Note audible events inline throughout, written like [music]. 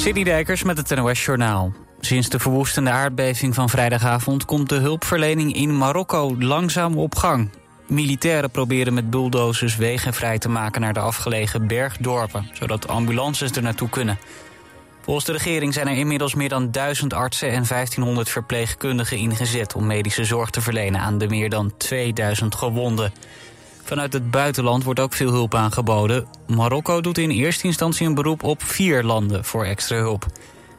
City Dijkers met het NOS Journaal. Sinds de verwoestende aardbeving van vrijdagavond... komt de hulpverlening in Marokko langzaam op gang. Militairen proberen met bulldozers wegen vrij te maken... naar de afgelegen bergdorpen, zodat ambulances er naartoe kunnen. Volgens de regering zijn er inmiddels meer dan 1000 artsen... en 1500 verpleegkundigen ingezet om medische zorg te verlenen... aan de meer dan 2000 gewonden. Vanuit het buitenland wordt ook veel hulp aangeboden. Marokko doet in eerste instantie een beroep op vier landen voor extra hulp.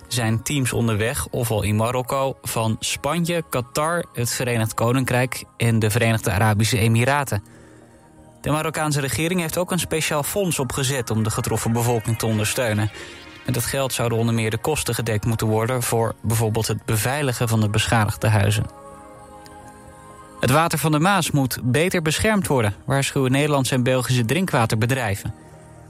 Zijn teams onderweg, ofwel in Marokko, van Spanje, Qatar, het Verenigd Koninkrijk en de Verenigde Arabische Emiraten. De Marokkaanse regering heeft ook een speciaal fonds opgezet om de getroffen bevolking te ondersteunen. Met dat geld zouden onder meer de kosten gedekt moeten worden voor bijvoorbeeld het beveiligen van de beschadigde huizen. Het water van de Maas moet beter beschermd worden, waarschuwen Nederlandse en Belgische drinkwaterbedrijven.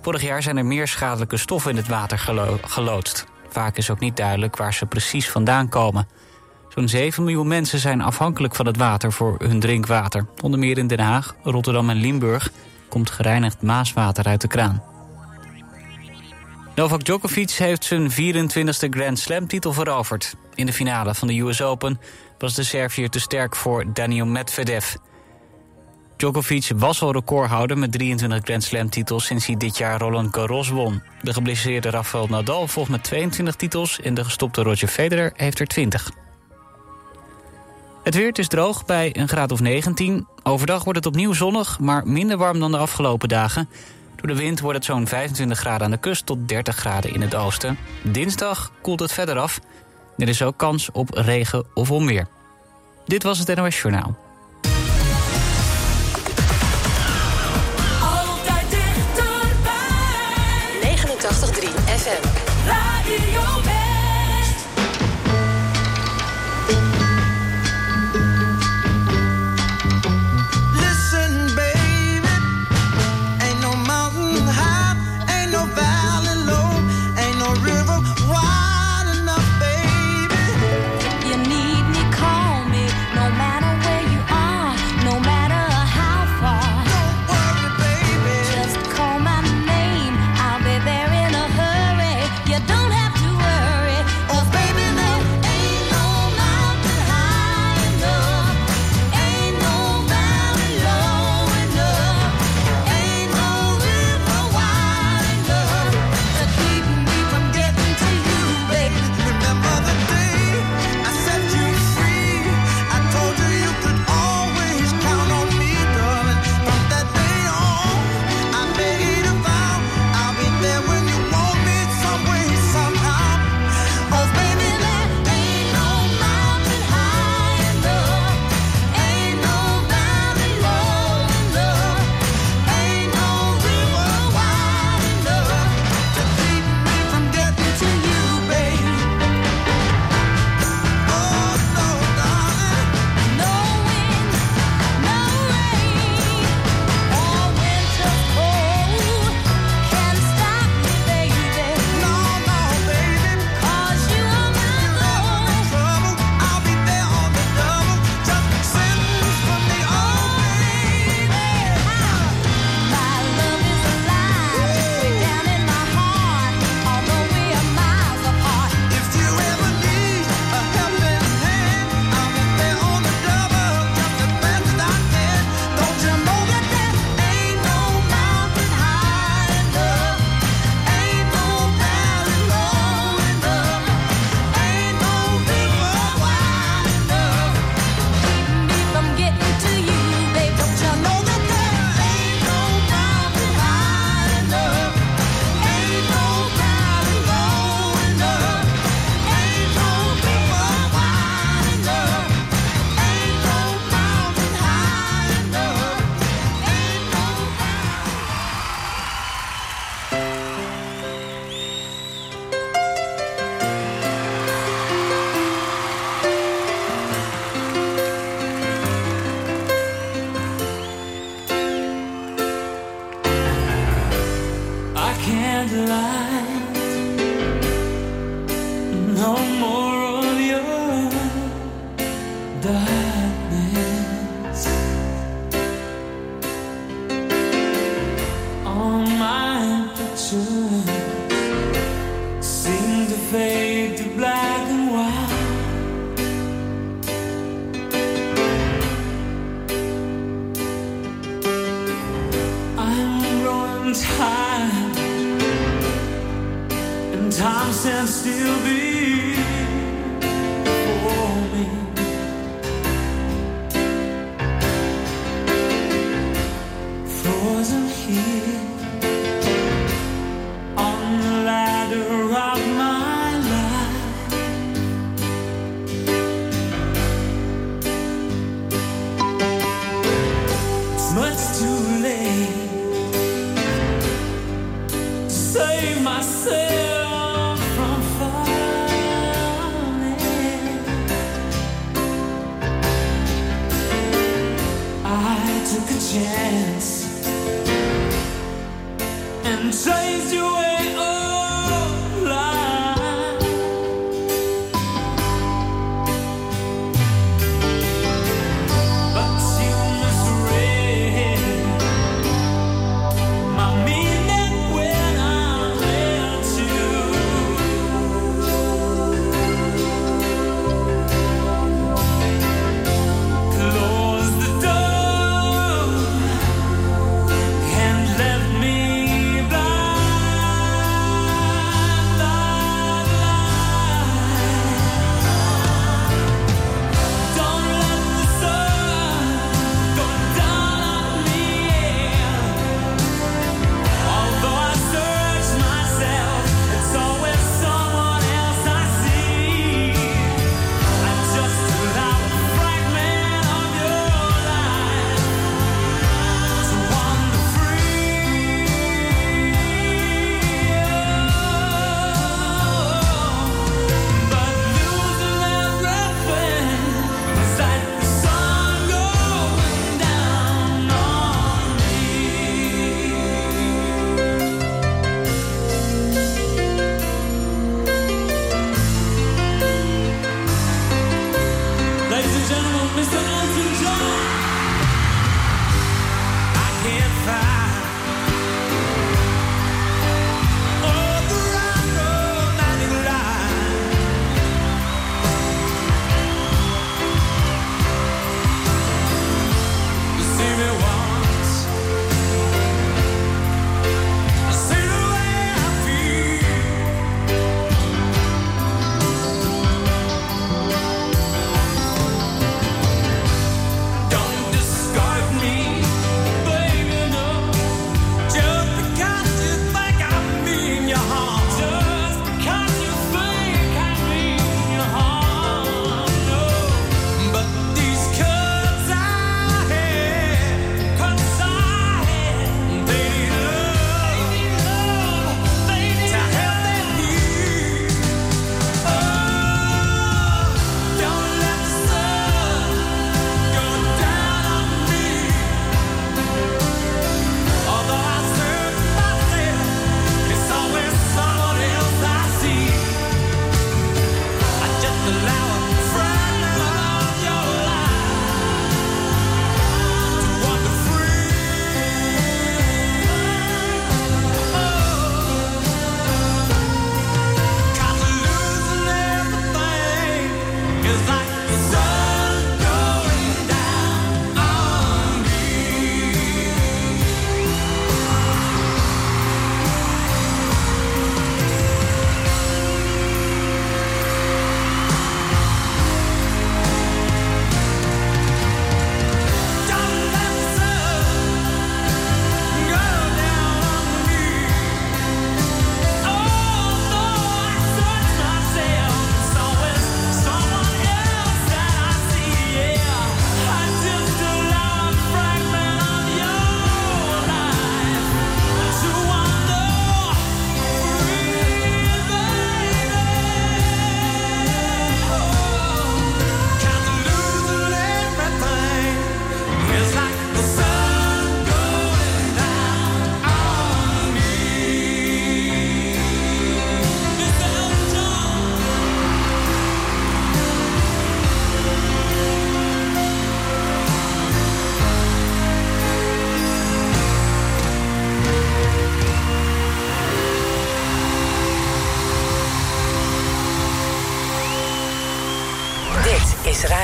Vorig jaar zijn er meer schadelijke stoffen in het water gelo geloodst. Vaak is ook niet duidelijk waar ze precies vandaan komen. Zo'n 7 miljoen mensen zijn afhankelijk van het water voor hun drinkwater. Onder meer in Den Haag, Rotterdam en Limburg komt gereinigd maaswater uit de kraan. Novak Djokovic heeft zijn 24e Grand Slam titel veroverd. In de finale van de US Open was de Serviër te sterk voor Daniel Medvedev. Djokovic was al recordhouder met 23 Grand Slam titels sinds hij dit jaar Roland Garros won. De geblesseerde Rafael Nadal volgt met 22 titels en de gestopte Roger Federer heeft er 20. Het weer is droog bij een graad of 19. Overdag wordt het opnieuw zonnig, maar minder warm dan de afgelopen dagen. Door de wind wordt het zo'n 25 graden aan de kust tot 30 graden in het oosten. Dinsdag koelt het verder af. Er is ook kans op regen of onweer. Dit was het NOS Journaal. Altijd dichterbij. 89.3 FM. Radio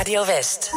Radio West.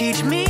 Teach me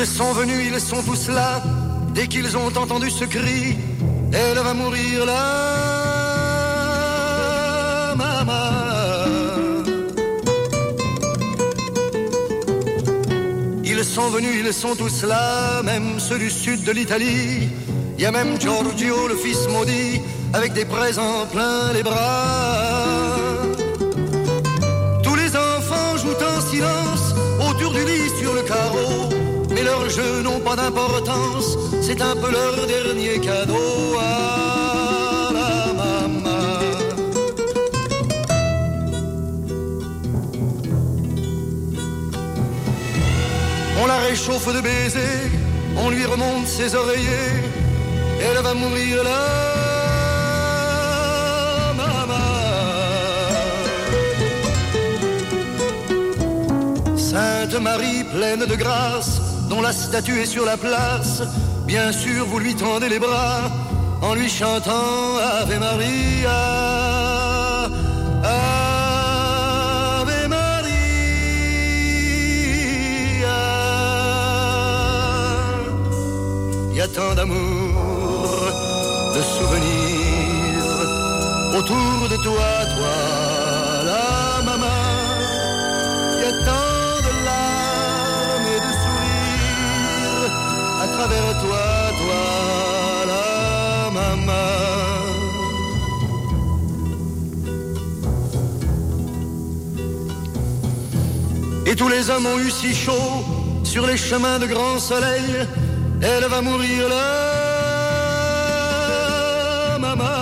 Ils sont venus, ils sont tous là. Dès qu'ils ont entendu ce cri, elle va mourir là, maman. Ils sont venus, ils sont tous là, même ceux du sud de l'Italie. Il y a même Giorgio, le fils maudit, avec des présents plein les bras. de jeux n'ont pas d'importance, c'est un peu leur dernier cadeau à la maman. On la réchauffe de baisers, on lui remonte ses oreillers, elle va mourir là. Sainte Marie pleine de grâce, dont la statue est sur la place, bien sûr vous lui tendez les bras en lui chantant Ave Maria. Ave Maria. Il y a tant d'amour, de souvenirs autour de toi, toi, travers toi, toi, la maman. Et tous les hommes ont eu si chaud sur les chemins de grand soleil. Elle va mourir là, maman.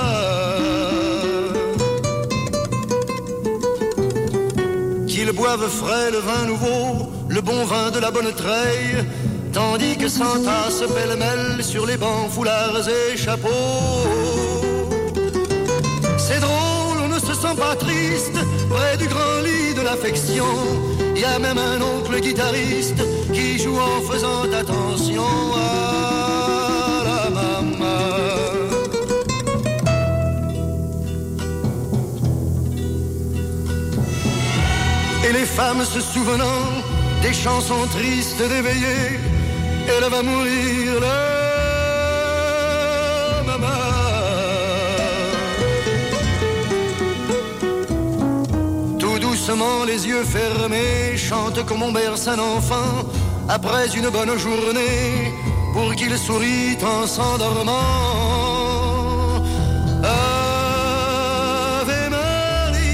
Qu'ils boivent frais le vin nouveau, le bon vin de la bonne treille, tandis que s'entassent pêle-mêle sur les bancs, foulards et chapeaux. C'est drôle, on ne se sent pas triste près du grand lit de l'affection. Y a même un oncle guitariste qui joue en faisant attention à la maman. Et les femmes se souvenant des chansons tristes d'éveillé, elle va mourir là, maman. Tout doucement, les yeux fermés, chante comme on berce un enfant après une bonne journée pour qu'il sourit en s'endormant. Ave Maria.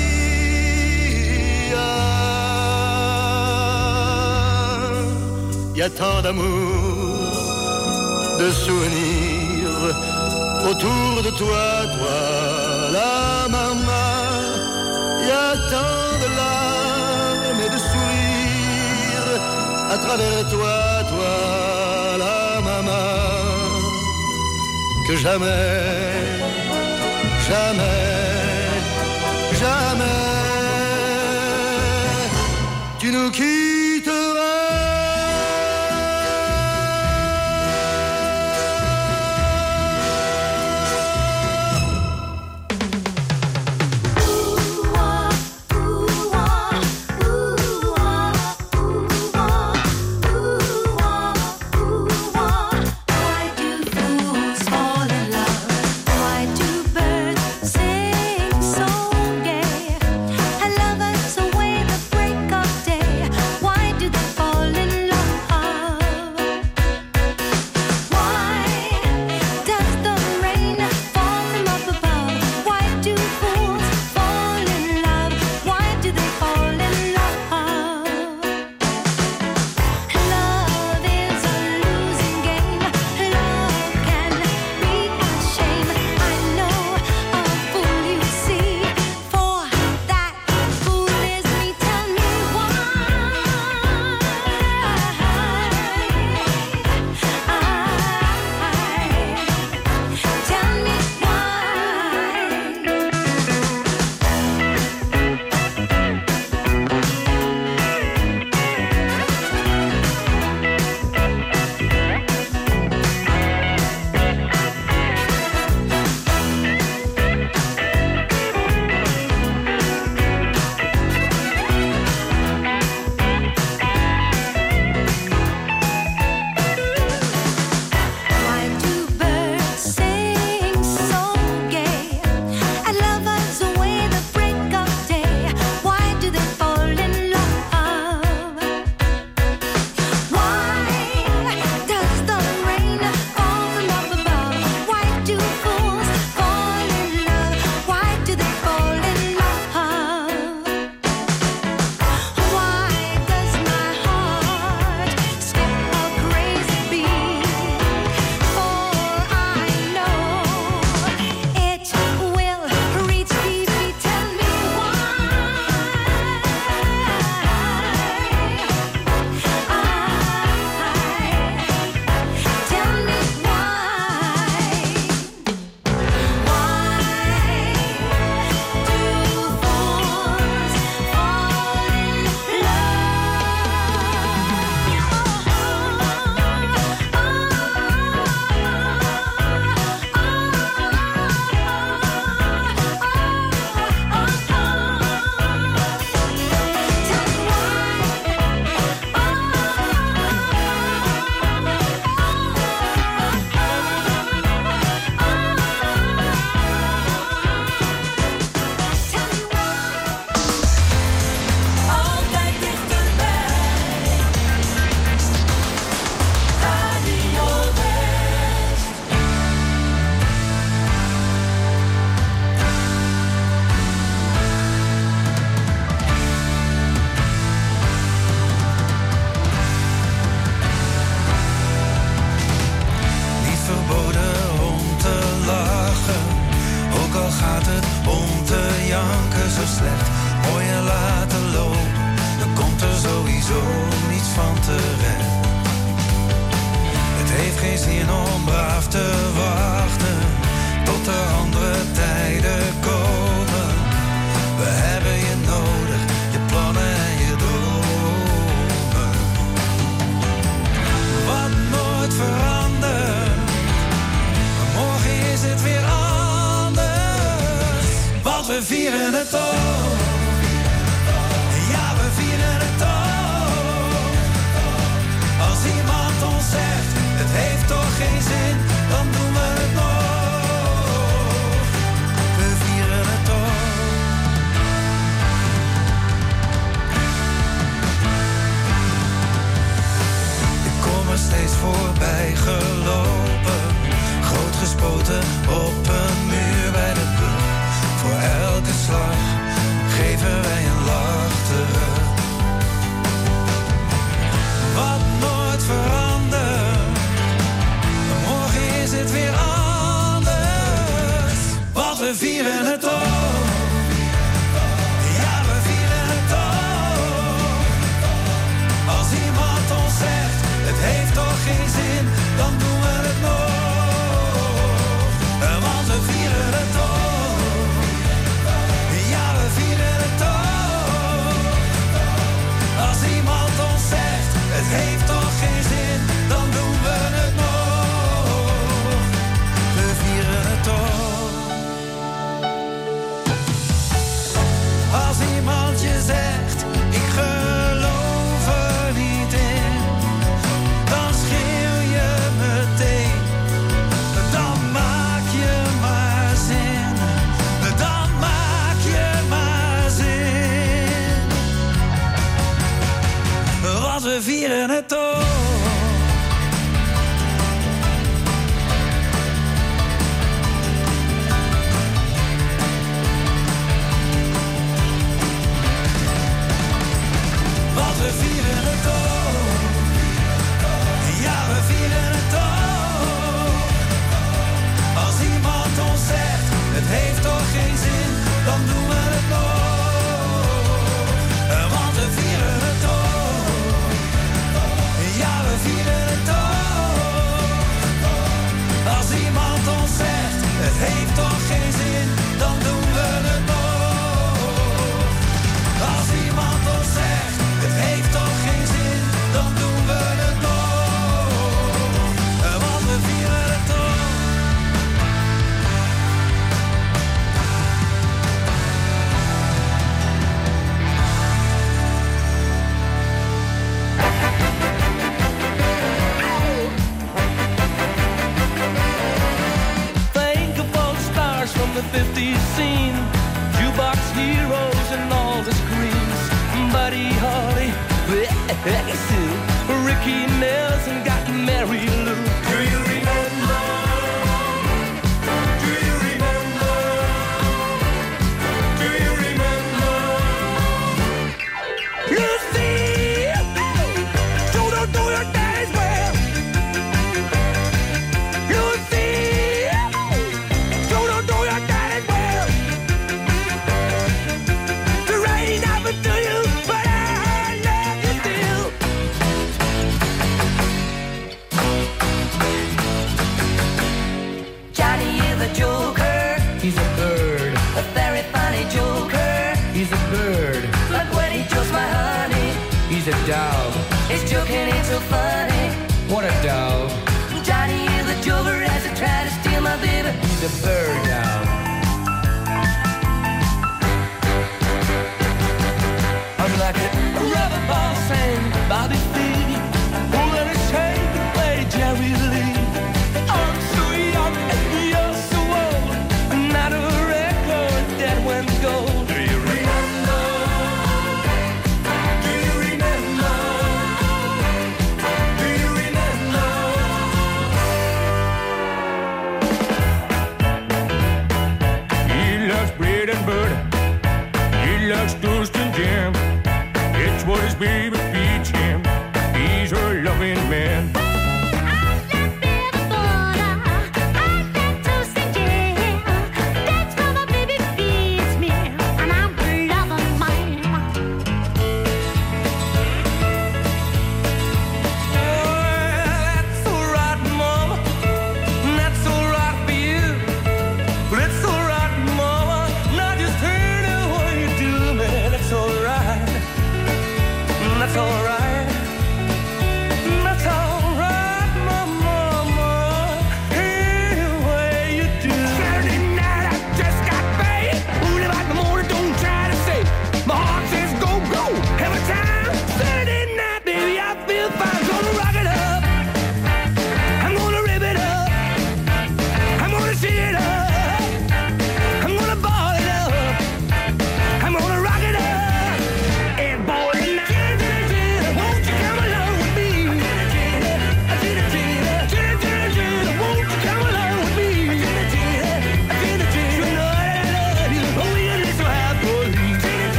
Y a tant d'amour, de souvenirs autour de toi, toi, la maman. Y a tant de larmes et de sourires à travers toi, toi, la maman, que jamais, jamais, jamais, tu nous quitteras.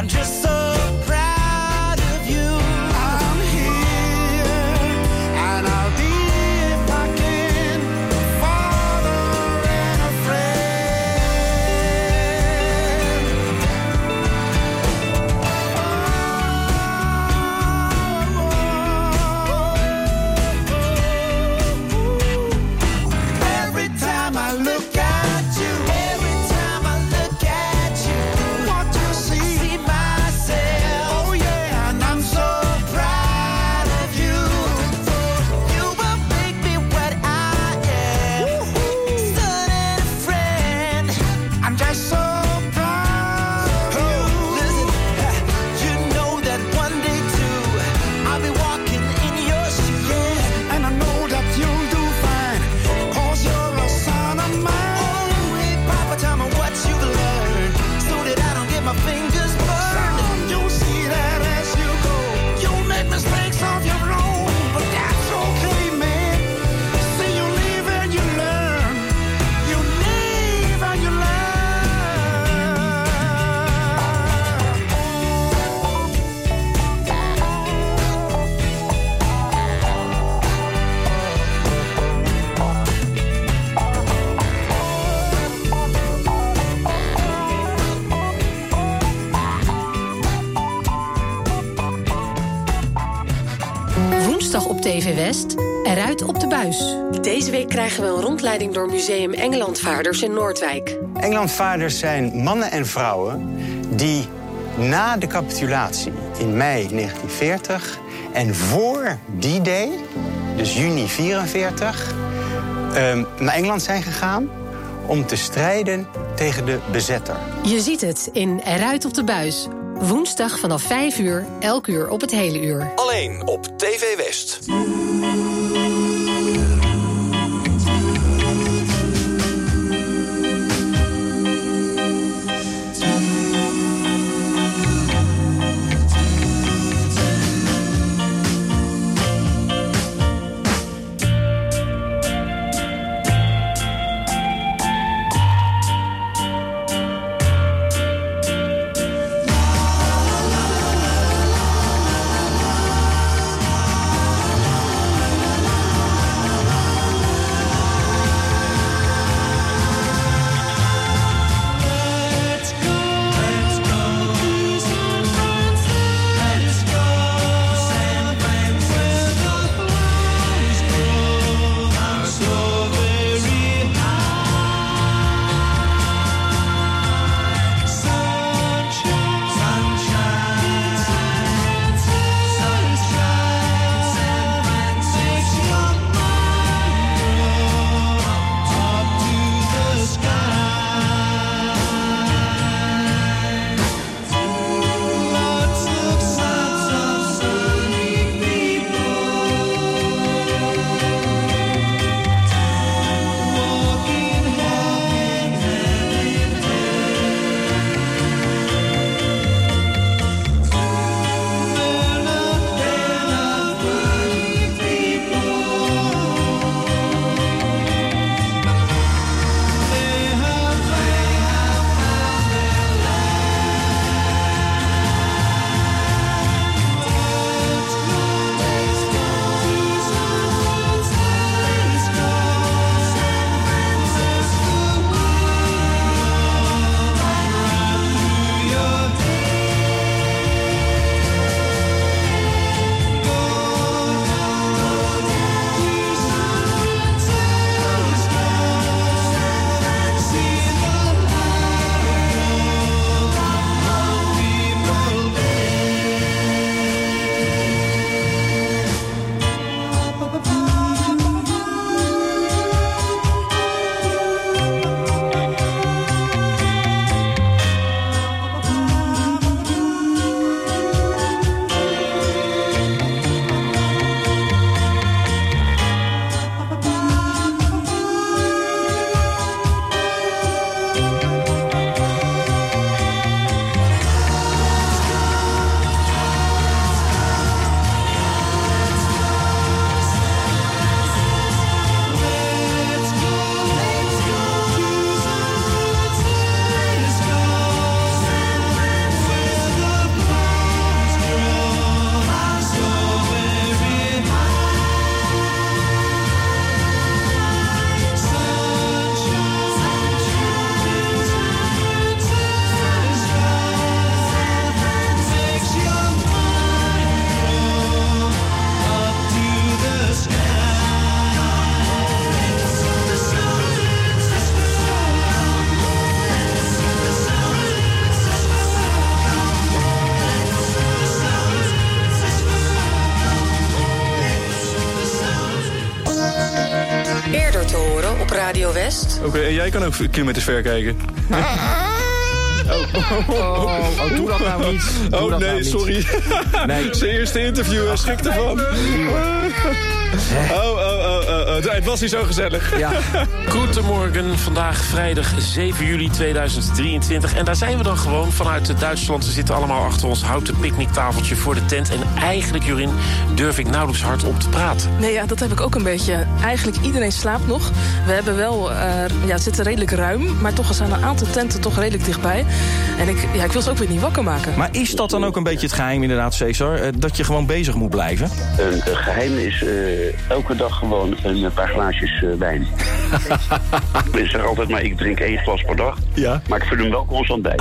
I'm just so door Museum Engelandvaarders in Noordwijk. Engelandvaarders zijn mannen en vrouwen die na de capitulatie in mei 1940 en voor die day, dus juni 1944, ehm, naar Engeland zijn gegaan om te strijden tegen de bezetter. Je ziet het in Eruit op de Buis. Woensdag vanaf 5 uur, elk uur op het hele uur. Alleen op TV West. Radio West. Oké, en jij kan ook kilometers ver kijken. Oh, oh, doe dat nou niet. Doe oh nee, nou niet. sorry. Nee. [laughs] Zijn eerste interview, hij schrikt ervan. Oh, oh, oh, oh, oh. Het was niet zo gezellig. Ja. [laughs] Goedemorgen, vandaag vrijdag 7 juli 2023. En daar zijn we dan gewoon vanuit Duitsland. Ze zitten allemaal achter ons houten picknicktafeltje voor de tent. En eigenlijk, Jorin, durf ik nauwelijks hard op te praten. Nee, ja, dat heb ik ook een beetje. Eigenlijk iedereen slaapt nog. We hebben wel, eh, ja, het zit redelijk ruim, maar toch zijn een aantal tenten toch redelijk dichtbij. En ik, ja, ik wil ze ook weer niet wakker maken. Maar is dat dan ook een beetje het geheim inderdaad, Cesar? eh, Dat je gewoon bezig moet blijven? Een eh, geheim is eh, elke dag gewoon een eh, paar glaasjes eh, wijn. [laughs] ik zeg altijd maar, ik drink één glas per dag. Ja. Maar ik vul hem wel constant bij.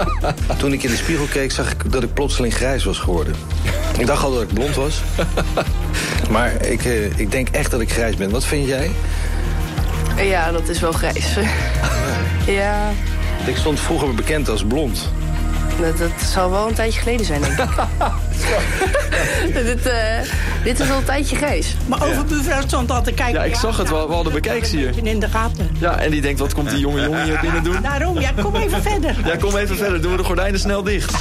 [laughs] Toen ik in de spiegel keek, zag ik dat ik plotseling grijs was geworden. Ik dacht al dat ik blond was. [laughs] Maar ik, eh, ik denk echt dat ik grijs ben. Wat vind jij? Ja, dat is wel grijs. ja, Ik stond vroeger bekend als blond. dat, dat zal wel een tijdje geleden zijn, denk ik. dit, eh, dit is al een tijdje grijs. Maar overbuurvrouw stond al te kijken. Ja, ik zag het wel. We hadden bekijks hier. In de gaten. Ja, en die denkt, wat komt die jonge jongen hier binnen doen? Daarom, ja, kom even verder. Ja, kom even verder. Doen we de gordijnen snel dicht.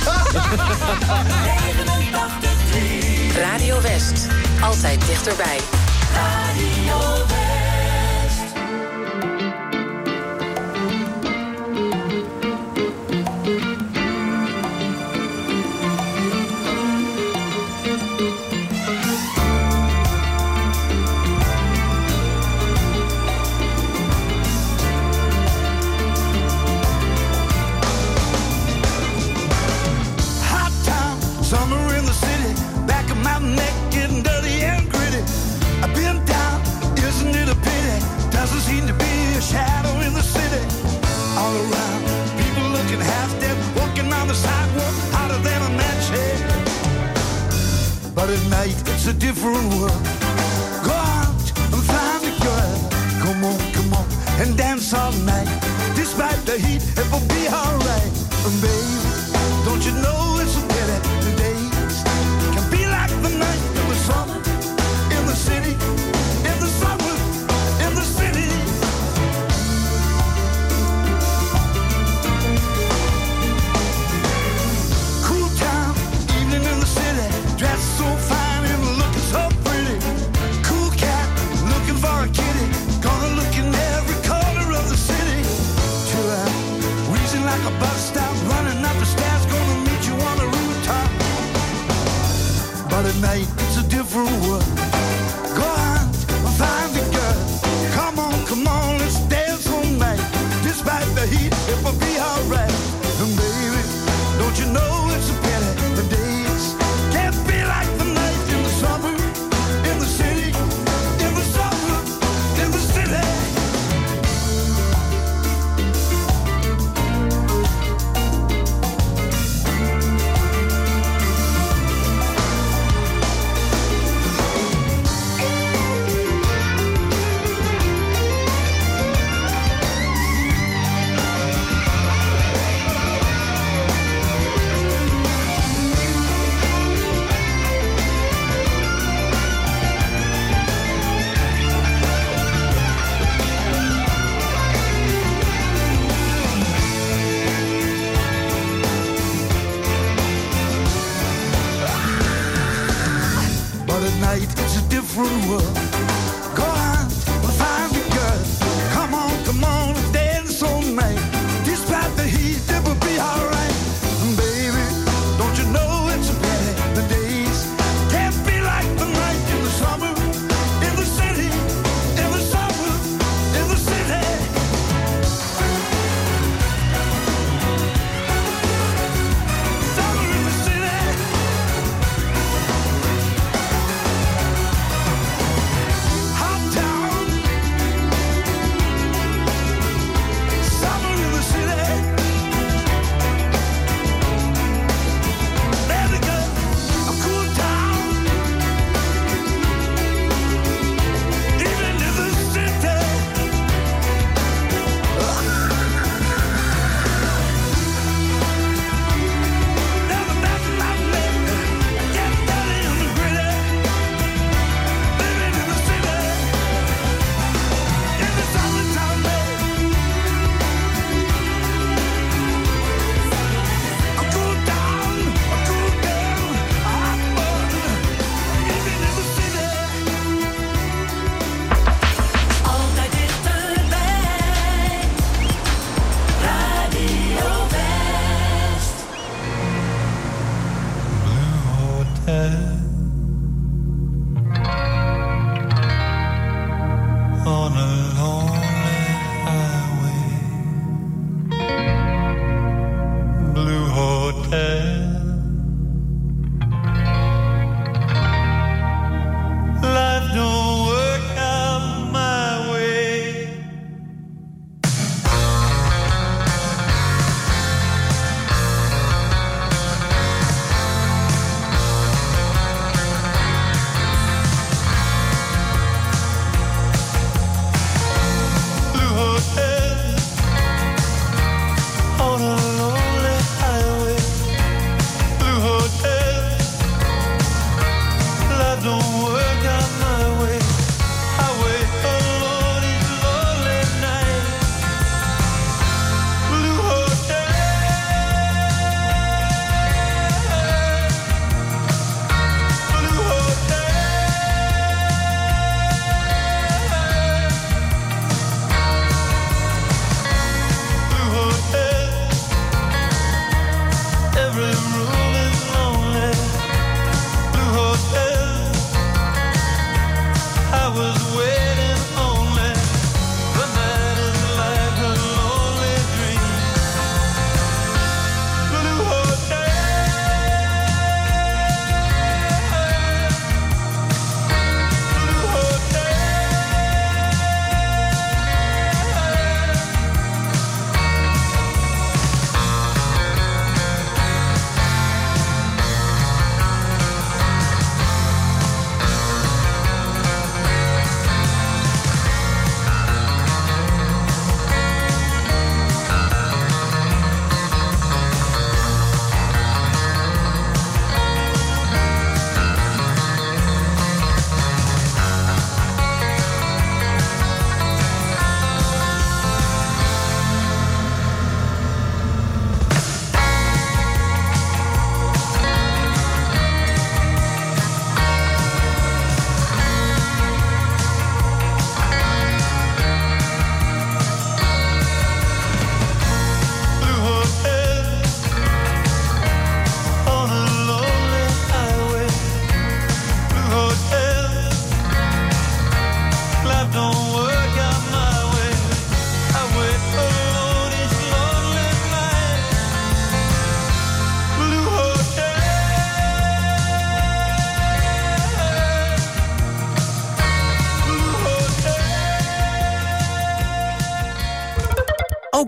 Radio West. Altijd dichterbij. Hot a different world. Go out and find a girl. Come on, come on, and dance all night. Despite the heat, it will be alright. And baby, don't you know through. World.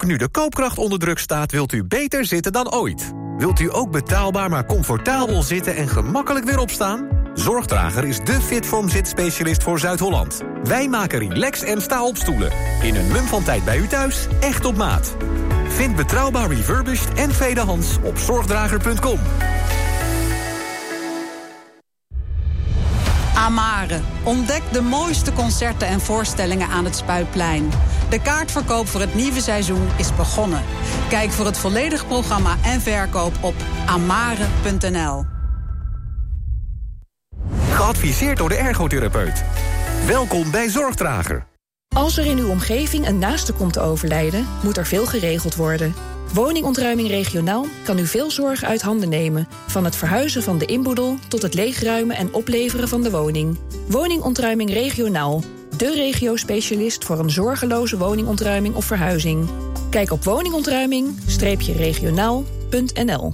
Nu de koopkracht onder druk staat, wilt u beter zitten dan ooit. Wilt u ook betaalbaar maar comfortabel zitten en gemakkelijk weer opstaan? Zorgdrager is de Fitform zitspecialist voor Zuid-Holland. Wij maken relax- en sta-opstoelen. In een mum van tijd bij u thuis, echt op maat. Vind betrouwbaar refurbished en tweedehands op zorgdrager.com. Amare. Ontdek de mooiste concerten en voorstellingen aan het Spuitplein. De kaartverkoop voor het nieuwe seizoen is begonnen. Kijk voor het volledige programma en verkoop op amare.nl. Geadviseerd door de ergotherapeut. Welkom bij Zorgdrager. Als er in uw omgeving een naaste komt te overlijden, moet er veel geregeld worden. Woningontruiming regionaal kan u veel zorg uit handen nemen. Van het verhuizen van de inboedel tot het leegruimen en opleveren van de woning. Woningontruiming regionaal. De regio-specialist voor een zorgeloze woningontruiming of verhuizing. Kijk op woningontruiming-regionaal.nl